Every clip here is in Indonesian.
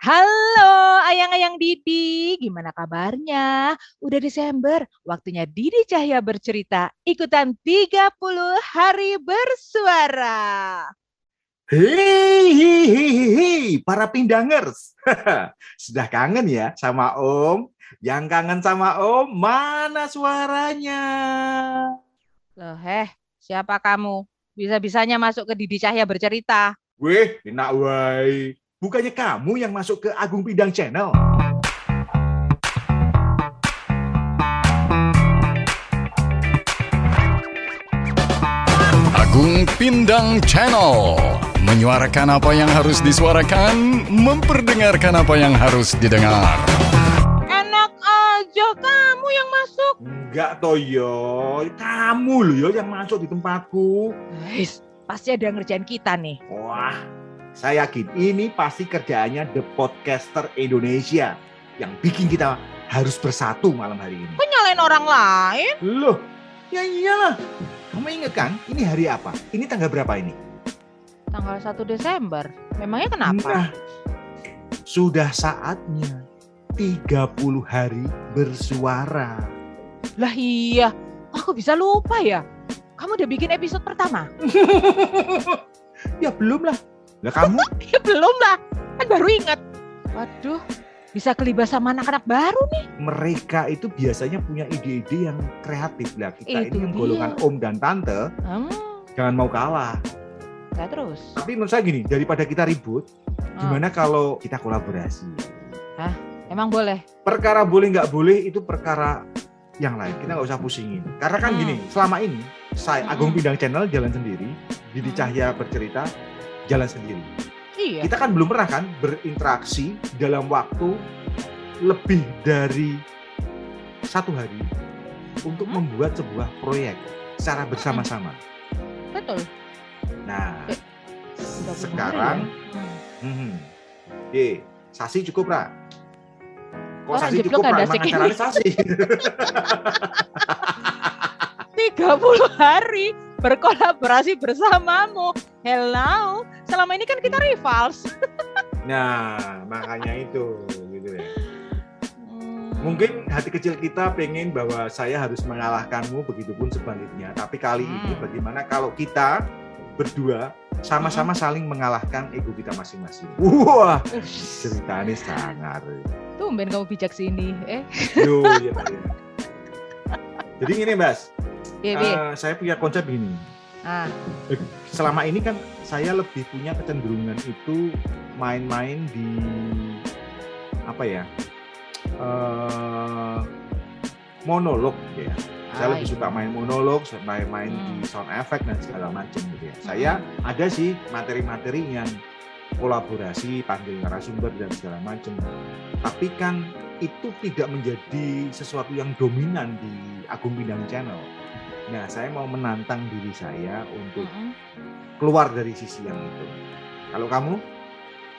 Halo ayang-ayang Didi, gimana kabarnya? Udah Desember, waktunya Didi Cahya bercerita ikutan 30 hari bersuara. Hei, hei, hei, hei, para pindangers. Sudah kangen ya sama Om? Yang kangen sama Om, mana suaranya? Loh, heh, siapa kamu? Bisa-bisanya masuk ke Didi Cahya bercerita. Weh, enak wai. Bukannya kamu yang masuk ke Agung Pindang Channel? Agung Pindang Channel menyuarakan apa yang harus disuarakan, memperdengarkan apa yang harus didengar. Enak aja kamu yang masuk. Enggak Toyo, kamu loh yo yang masuk di tempatku. Guys, pasti ada yang ngerjain kita nih. Wah, saya yakin ini pasti kerjaannya The Podcaster Indonesia yang bikin kita harus bersatu malam hari ini. Kok nyalain orang lain? Loh, ya iyalah. Kamu inget kan, ini hari apa? Ini tanggal berapa ini? Tanggal 1 Desember. Memangnya kenapa? Nah, sudah saatnya 30 hari bersuara. Lah iya, aku bisa lupa ya. Kamu udah bikin episode pertama? ya belum lah. Lah kamu? ya belum lah, kan baru ingat. Waduh, bisa kelibas sama anak-anak baru nih. Mereka itu biasanya punya ide-ide yang kreatif lah. Kita Itu ini yang golongan om dan tante, Hmm, jangan mau kalah. saya terus. Tapi menurut saya gini, daripada kita ribut, Hmm, gimana kalau kita kolaborasi? Emang boleh? Perkara boleh nggak boleh itu perkara yang lain. Kita nggak usah pusingin. Karena kan Hmm. gini, selama ini saya Hmm. Agung Pindang Channel jalan sendiri, Didi Hmm. Cahya bercerita jalan sendiri. Iya. Kita kan belum pernah kan berinteraksi dalam waktu lebih dari satu hari untuk Hmm. membuat sebuah proyek secara bersama-sama. Betul. Nah, Eh, Udah sekarang, ya? Hmm. hmm, ye, Sasi cukup Ra? Kok Orang Sasi cukup ada Emang Sasi. 30 hari berkolaborasi bersamamu. Hello, selama ini kan kita rivals. Nah, makanya itu gitu ya. Hmm. Mungkin hati kecil kita pengen bahwa saya harus mengalahkanmu, begitupun sebaliknya. Tapi kali ini Hmm. bagaimana kalau kita berdua sama-sama saling mengalahkan ego kita masing-masing. Wah, Ush, ceritanya sangat. Tumben kamu bijak sini. Eh, Yo, iya, iya. Jadi gini, Mas. Eh, saya punya konsep gini. ah, Selama ini kan saya lebih punya kecenderungan itu main-main di apa ya? eh monolog ya. Saya ah, lebih iya. suka main monolog, main-main Hmm. di sound effect dan segala macam gitu ya. Saya ada sih materi-materi yang kolaborasi, panggil narasumber dan segala macam. Tapi kan itu tidak menjadi sesuatu yang dominan di Agung Bindang Channel. Nah, saya mau menantang diri saya untuk Mm-mm. keluar dari sisi yang itu. Kalau kamu?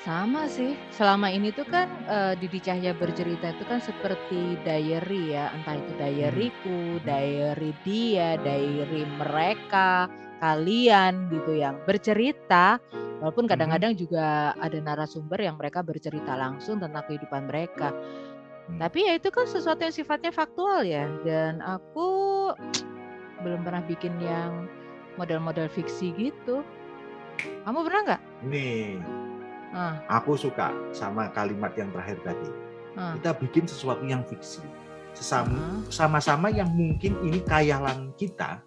Sama sih. Selama ini tuh kan eh, Didi Cahya bercerita itu kan seperti diary ya, entah itu diaryku, diary dia, diary mereka, kalian gitu yang bercerita. Walaupun Mhm. kadang-kadang juga ada narasumber yang mereka bercerita langsung tentang kehidupan mereka. Hmm. Tapi ya itu kan sesuatu yang sifatnya faktual ya. Dan aku belum pernah bikin yang model-model fiksi gitu. Kamu pernah nggak? Nih, Ah, aku suka sama kalimat yang terakhir tadi. ah, Kita bikin sesuatu yang fiksi. Sesama ah. sama-sama yang mungkin ini kayalan kita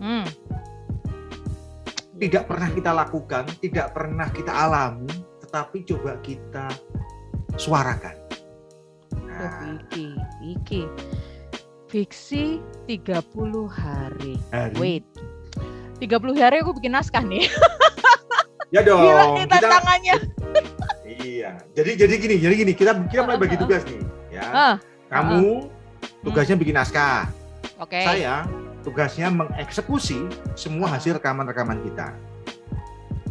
Hmm. tidak pernah kita lakukan, tidak pernah kita alami, tetapi coba kita suarakan. Tuh, Nah, iki, iki. Fiksi 30 hari. hari Wait. 30 hari aku bikin naskah nih. ya dong. Gila nih kita, tantangannya. iya. Jadi jadi gini, jadi gini, kita kita mulai bagi tugas nih, ya. Ah, Kamu tugasnya bikin naskah. Oke. Saya tugasnya mengeksekusi semua hasil rekaman-rekaman kita.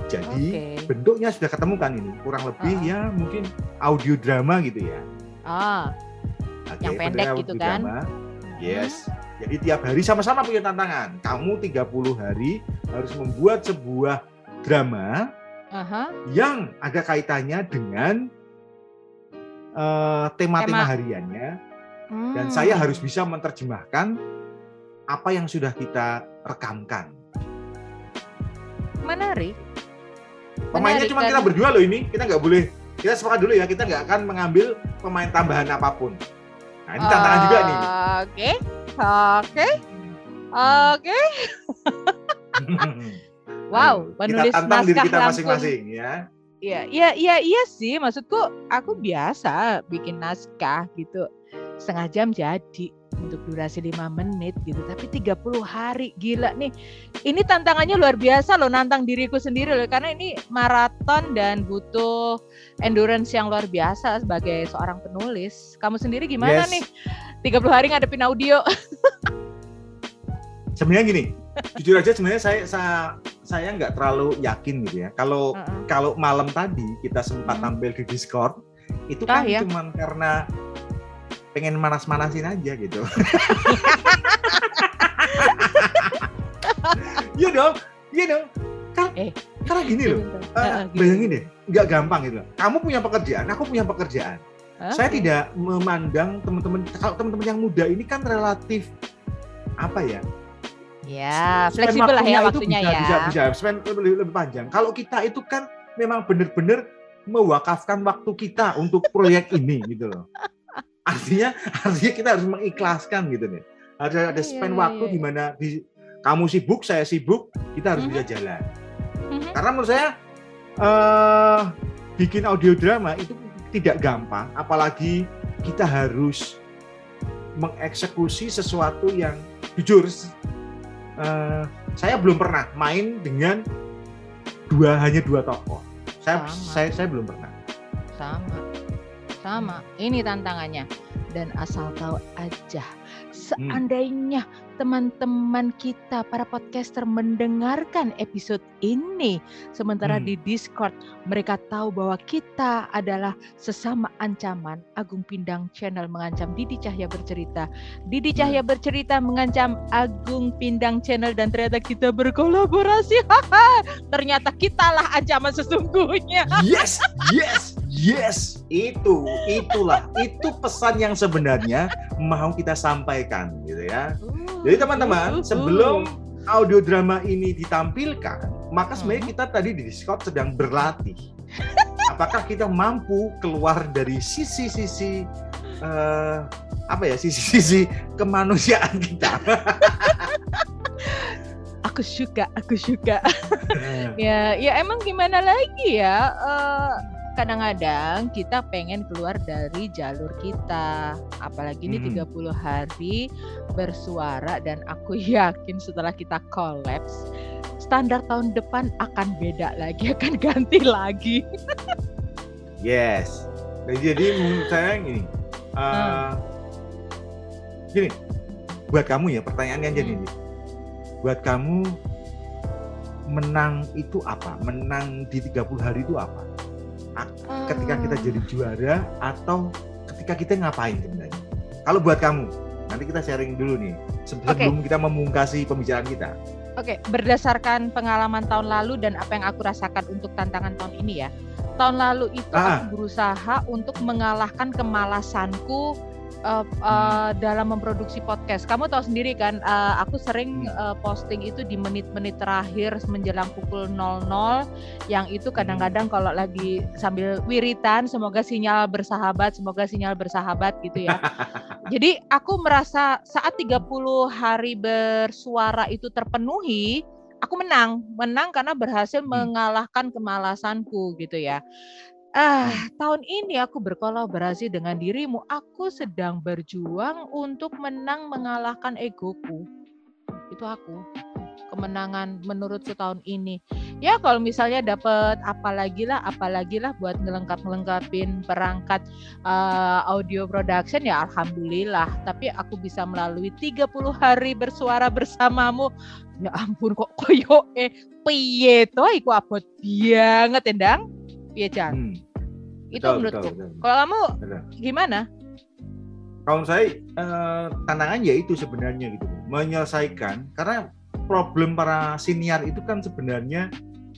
Jadi Oke. bentuknya sudah ketemu kan ini, kurang lebih Ah. ya mungkin audio drama gitu ya. Ah, Oke, Yang pendek gitu kan? drama. Yes. Jadi tiap hari sama-sama punya tantangan. Kamu 30 hari harus membuat sebuah drama aha. yang ada kaitannya dengan eh, tema-tema Tema. hariannya dan Hmm. saya harus bisa menerjemahkan apa yang sudah kita rekamkan. menarik. Pemainnya Menarik, cuma dan- kita berdua loh ini, kita nggak boleh. Kita sepakat dulu ya, kita nggak akan mengambil pemain tambahan apa pun. Nah ini tantangan juga nih. Oke, oke, oke. Wow, Ayo, penulis kita tantang diri naskah kita Lampung. masing-masing ya. Iya, iya, iya, iya sih. Maksudku, aku biasa bikin naskah gitu. Setengah jam jadi untuk durasi 5 menit gitu. Tapi 30 hari, gila nih. Ini tantangannya luar biasa loh, nantang diriku sendiri loh. Karena ini maraton dan butuh endurance yang luar biasa sebagai seorang penulis. Kamu sendiri gimana Yes. nih? 30 hari ngadepin audio. Sebenarnya gini, jujur aja sebenarnya saya saya saya nggak terlalu yakin gitu ya. Kalau Heeh. kalau malam tadi kita sempat Hmm. tampil di Discord, itu Ah, kan ya. cuman karena pengen manas-manasin aja gitu. Iya dong, iya dong. Kan, Eh. karena gini loh, gini. bayangin deh, nggak gampang gitu. loh. Kamu punya pekerjaan, aku punya pekerjaan. Hah? Saya tidak memandang teman-teman, kalau teman-teman yang muda ini kan relatif apa ya? Ya, fleksibel lah ya itu waktunya bisa, ya. Bisa, bisa, spend lebih, lebih panjang. Kalau kita itu kan memang benar-benar mewakafkan waktu kita untuk proyek ini gitu loh. Artinya, artinya kita harus mengikhlaskan gitu nih. Ada ada Iya, spend iya, waktu iya. di mana di kamu sibuk, saya sibuk, kita harus Mhm. bisa jalan. Mhm. Karena menurut saya eh bikin audio drama itu tidak gampang, apalagi kita harus mengeksekusi sesuatu yang jujur eh, saya belum pernah main dengan dua hanya dua tokoh. Saya Sama. saya saya belum pernah. Sama. Sama. Ini tantangannya. Dan asal tahu aja, seandainya teman-teman kita para podcaster mendengarkan episode ini sementara Hmm. di Discord mereka tahu bahwa kita adalah sesama ancaman Agung Pindang Channel mengancam Didi Cahya bercerita Didi Cahya bercerita mengancam Agung Pindang Channel dan ternyata kita berkolaborasi ternyata kitalah ancaman sesungguhnya Yes, yes, yes. Itu, itulah, itu pesan yang sebenarnya mau kita sampaikan gitu ya. Jadi teman-teman, sebelum audio drama ini ditampilkan, maka sebenarnya Hmm. kita tadi di Discord sedang berlatih. Apakah kita mampu keluar dari sisi-sisi eh, apa ya, sisi-sisi kemanusiaan kita? aku suka aku suka ya ya emang gimana lagi ya Eh, kadang-kadang kita pengen keluar dari jalur kita apalagi ini Hmm. 30 hari bersuara dan aku yakin setelah kita kolaps standar tahun depan akan beda lagi akan ganti lagi Yes. Nah, Jadi menurut saya gini, eh, Hmm. gini, buat kamu ya pertanyaannya jadi Hmm. ini, buat kamu menang itu apa? Menang di 30 hari itu apa? Ketika kita jadi juara atau ketika kita ngapain sebenarnya? Kalau buat kamu, nanti kita sharing dulu nih sebelum kita memungkasi pembicaraan kita. Oke, berdasarkan pengalaman tahun lalu dan apa yang aku rasakan untuk tantangan tahun ini ya. Tahun lalu itu Ah. aku berusaha untuk mengalahkan kemalasanku Hmm. eh, dalam memproduksi podcast. Kamu tahu sendiri kan, eh, aku sering eh, posting itu di menit-menit terakhir menjelang pukul 00 yang itu kadang-kadang Hmm. kalau lagi sambil wiritan, semoga sinyal bersahabat, semoga sinyal bersahabat gitu ya. Jadi aku merasa saat 30 hari bersuara itu terpenuhi, aku menang. Menang karena berhasil Hmm. mengalahkan kemalasanku gitu ya. Ah, tahun ini aku berkolaborasi dengan dirimu. Aku sedang berjuang untuk menang mengalahkan egoku. Itu aku. Kemenangan menurutku tahun ini. Ya kalau misalnya dapat apalagi lah, apalagi lah buat ngelengkap-ngelengkapin perangkat eh, audio production ya alhamdulillah. Tapi aku bisa melalui 30 hari bersuara bersamamu. Ya ampun kok koyo eh piye to iku abot banget endang. Piye Jan? Hmm. Itu Betul, menurutku. betul, betul. Kalau kamu Betul. gimana? Kalau saya eh, tantangan ya itu sebenarnya gitu menyelesaikan karena problem para senior itu kan sebenarnya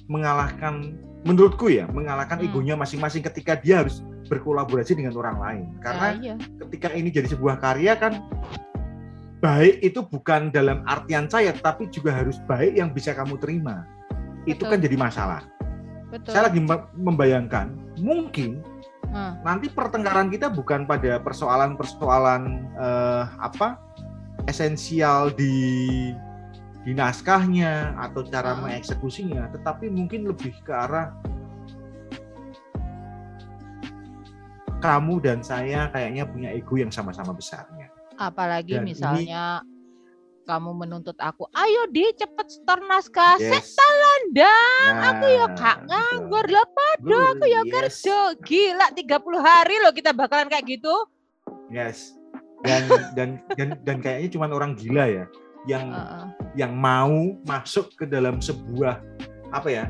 mengalahkan menurutku ya mengalahkan Hmm. egonya masing-masing ketika dia harus berkolaborasi dengan orang lain. Karena Nah, iya. ketika ini jadi sebuah karya kan baik itu bukan dalam artian saya, tapi juga harus baik yang bisa kamu terima. Itu Betul. kan jadi masalah. Betul. Saya lagi mem- membayangkan mungkin Hmm. nanti pertengkaran kita bukan pada persoalan-persoalan eh, apa esensial di di naskahnya atau cara Hmm. mengeksekusinya, tetapi mungkin lebih ke arah kamu dan saya kayaknya punya ego yang sama-sama besarnya. Apalagi Dan ini- misalnya kamu menuntut aku, ayo di cepet store naskah, Yes. Selandang, aku ya Nah, kak betul. nganggur lah pado, aku ya Yes. kerja, gila 30 hari loh kita bakalan kayak gitu. Yes. Dan dan dan dan kayaknya cuma orang gila ya yang Heeh. yang mau masuk ke dalam sebuah apa ya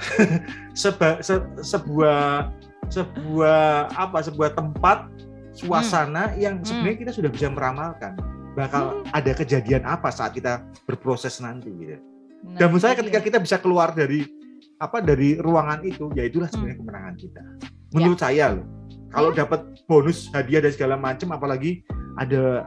seba, se- sebuah sebuah apa sebuah tempat suasana yang sebenarnya kita sudah bisa meramalkan bakal ada kejadian apa saat kita berproses nanti gitu. Nah, Dan menurut saya itu ketika kita bisa keluar dari apa dari ruangan itu ya itulah sebenarnya kemenangan kita. Menurut saya loh. Kalau Ya. dapat bonus hadiah dan segala macam apalagi ada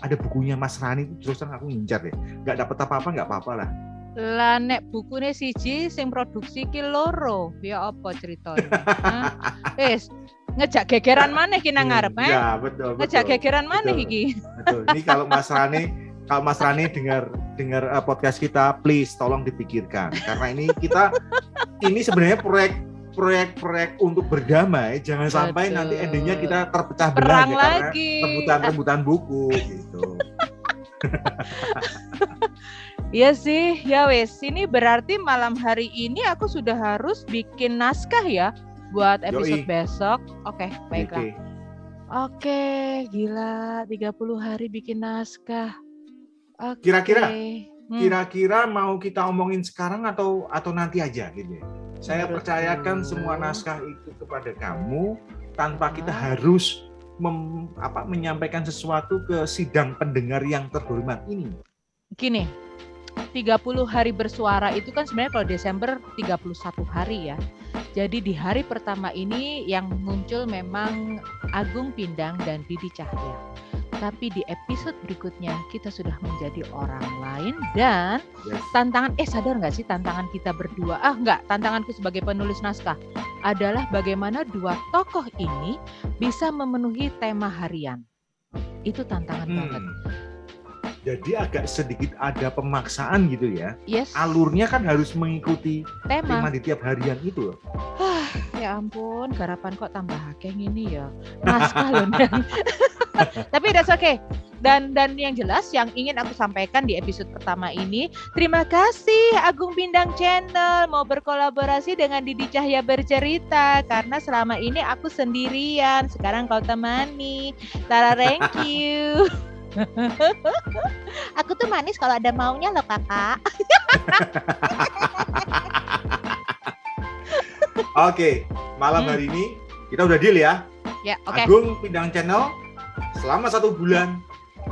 ada bukunya Mas Rani terus terang aku ngincar deh. Nggak dapat apa-apa nggak apa-apa lah. lah nek bukune siji sing produksi ki loro, ya apa ceritanya? Wis ngejak gegeran maneh ki nang ngarep, eh? Ya, betul, Ngejak betul. gegeran maneh Betul. iki. Betul. Ini kalau Mas Rani kalau Mas Rani dengar dengar uh, podcast kita, please tolong dipikirkan karena ini kita ini sebenarnya proyek proyek-proyek untuk berdamai, jangan sampai nanti Betul. endingnya kita terpecah belah ya, lagi. rebutan-rebutan buku gitu. Iya sih, ya wes. Ini berarti malam hari ini aku sudah harus bikin naskah ya buat episode Yoi. besok. Oke, baiklah. Oke. Oke, gila 30 hari bikin naskah. Oke. Kira-kira? Hmm, Kira-kira mau kita omongin sekarang atau atau nanti aja gitu ya. Saya Menurutku- percayakan semua naskah itu kepada kamu tanpa kita Ah. harus mem- apa, menyampaikan sesuatu ke sidang pendengar yang terhormat ini. Gini, 30 hari bersuara itu kan sebenarnya kalau Desember 31 hari ya. Jadi di hari pertama ini yang muncul memang Agung Pindang dan Didi Cahya. Tapi di episode berikutnya kita sudah menjadi orang lain dan Yes. tantangan eh sadar nggak sih tantangan kita berdua ah nggak tantanganku sebagai penulis naskah adalah bagaimana dua tokoh ini bisa memenuhi tema harian itu tantangan banget Hmm. Jadi agak sedikit ada pemaksaan gitu ya. yes. Alurnya kan harus mengikuti tema. tema di tiap harian itu loh. ya ampun garapan kok tambah akeh ini ya. Naskah loh tapi that's okay. Dan dan yang jelas yang ingin aku sampaikan di episode pertama ini terima kasih Agung Bindang Channel mau berkolaborasi dengan Didi Cahya bercerita. Karena selama ini aku sendirian sekarang kau temani. Tara thank you aku tuh manis kalau ada maunya loh kakak Oke, malam Hmm. hari ini kita udah deal ya. ya oke Agung Pindang Channel selama satu bulan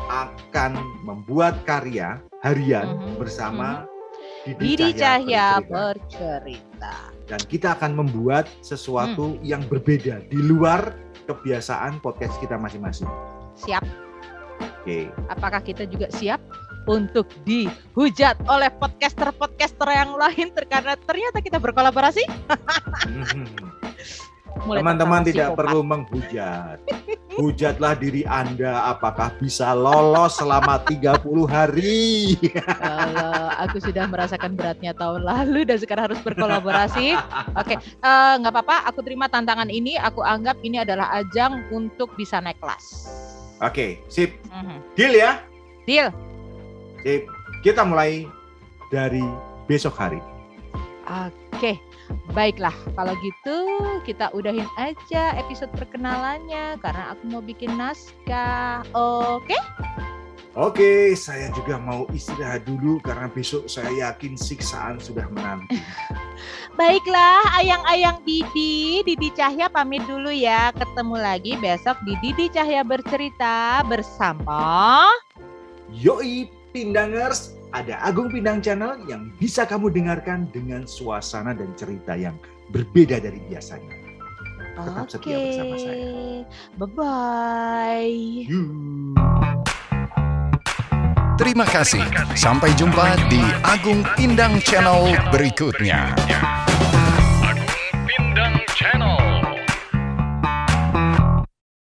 akan membuat karya harian Mhm, bersama Didi Cahya Bercerita. bercerita dan kita akan membuat sesuatu Hmm. yang berbeda di luar kebiasaan podcast kita masing-masing. siap Oke. apakah kita juga siap untuk dihujat oleh podcaster-podcaster yang lain karena ternyata kita berkolaborasi? Teman-teman tidak perlu menghujat. Hujatlah diri Anda apakah bisa lolos selama 30 hari. Kalau aku sudah merasakan beratnya tahun lalu dan sekarang harus berkolaborasi. Oke, eh, nggak apa-apa. Aku terima tantangan ini. Aku anggap ini adalah ajang untuk bisa naik kelas. Oke, sip. Mhm. Deal ya? Deal. Sip. Kita mulai dari besok hari. Oke, baiklah. Kalau gitu kita udahin aja episode perkenalannya karena aku mau bikin naskah. Oke? Oke, saya juga mau istirahat dulu karena besok saya yakin siksaan sudah menanti. Baiklah, ayang-ayang Didi, Didi Cahya pamit dulu ya. Ketemu lagi besok di Didi Cahya bercerita bersama Yoi Pindangers, ada Agung Pindang Channel yang bisa kamu dengarkan dengan suasana dan cerita yang berbeda dari biasanya. Tetap setia bersama saya. Bye-bye. Yuh. Terima kasih. Sampai jumpa di Agung Pindang Channel berikutnya.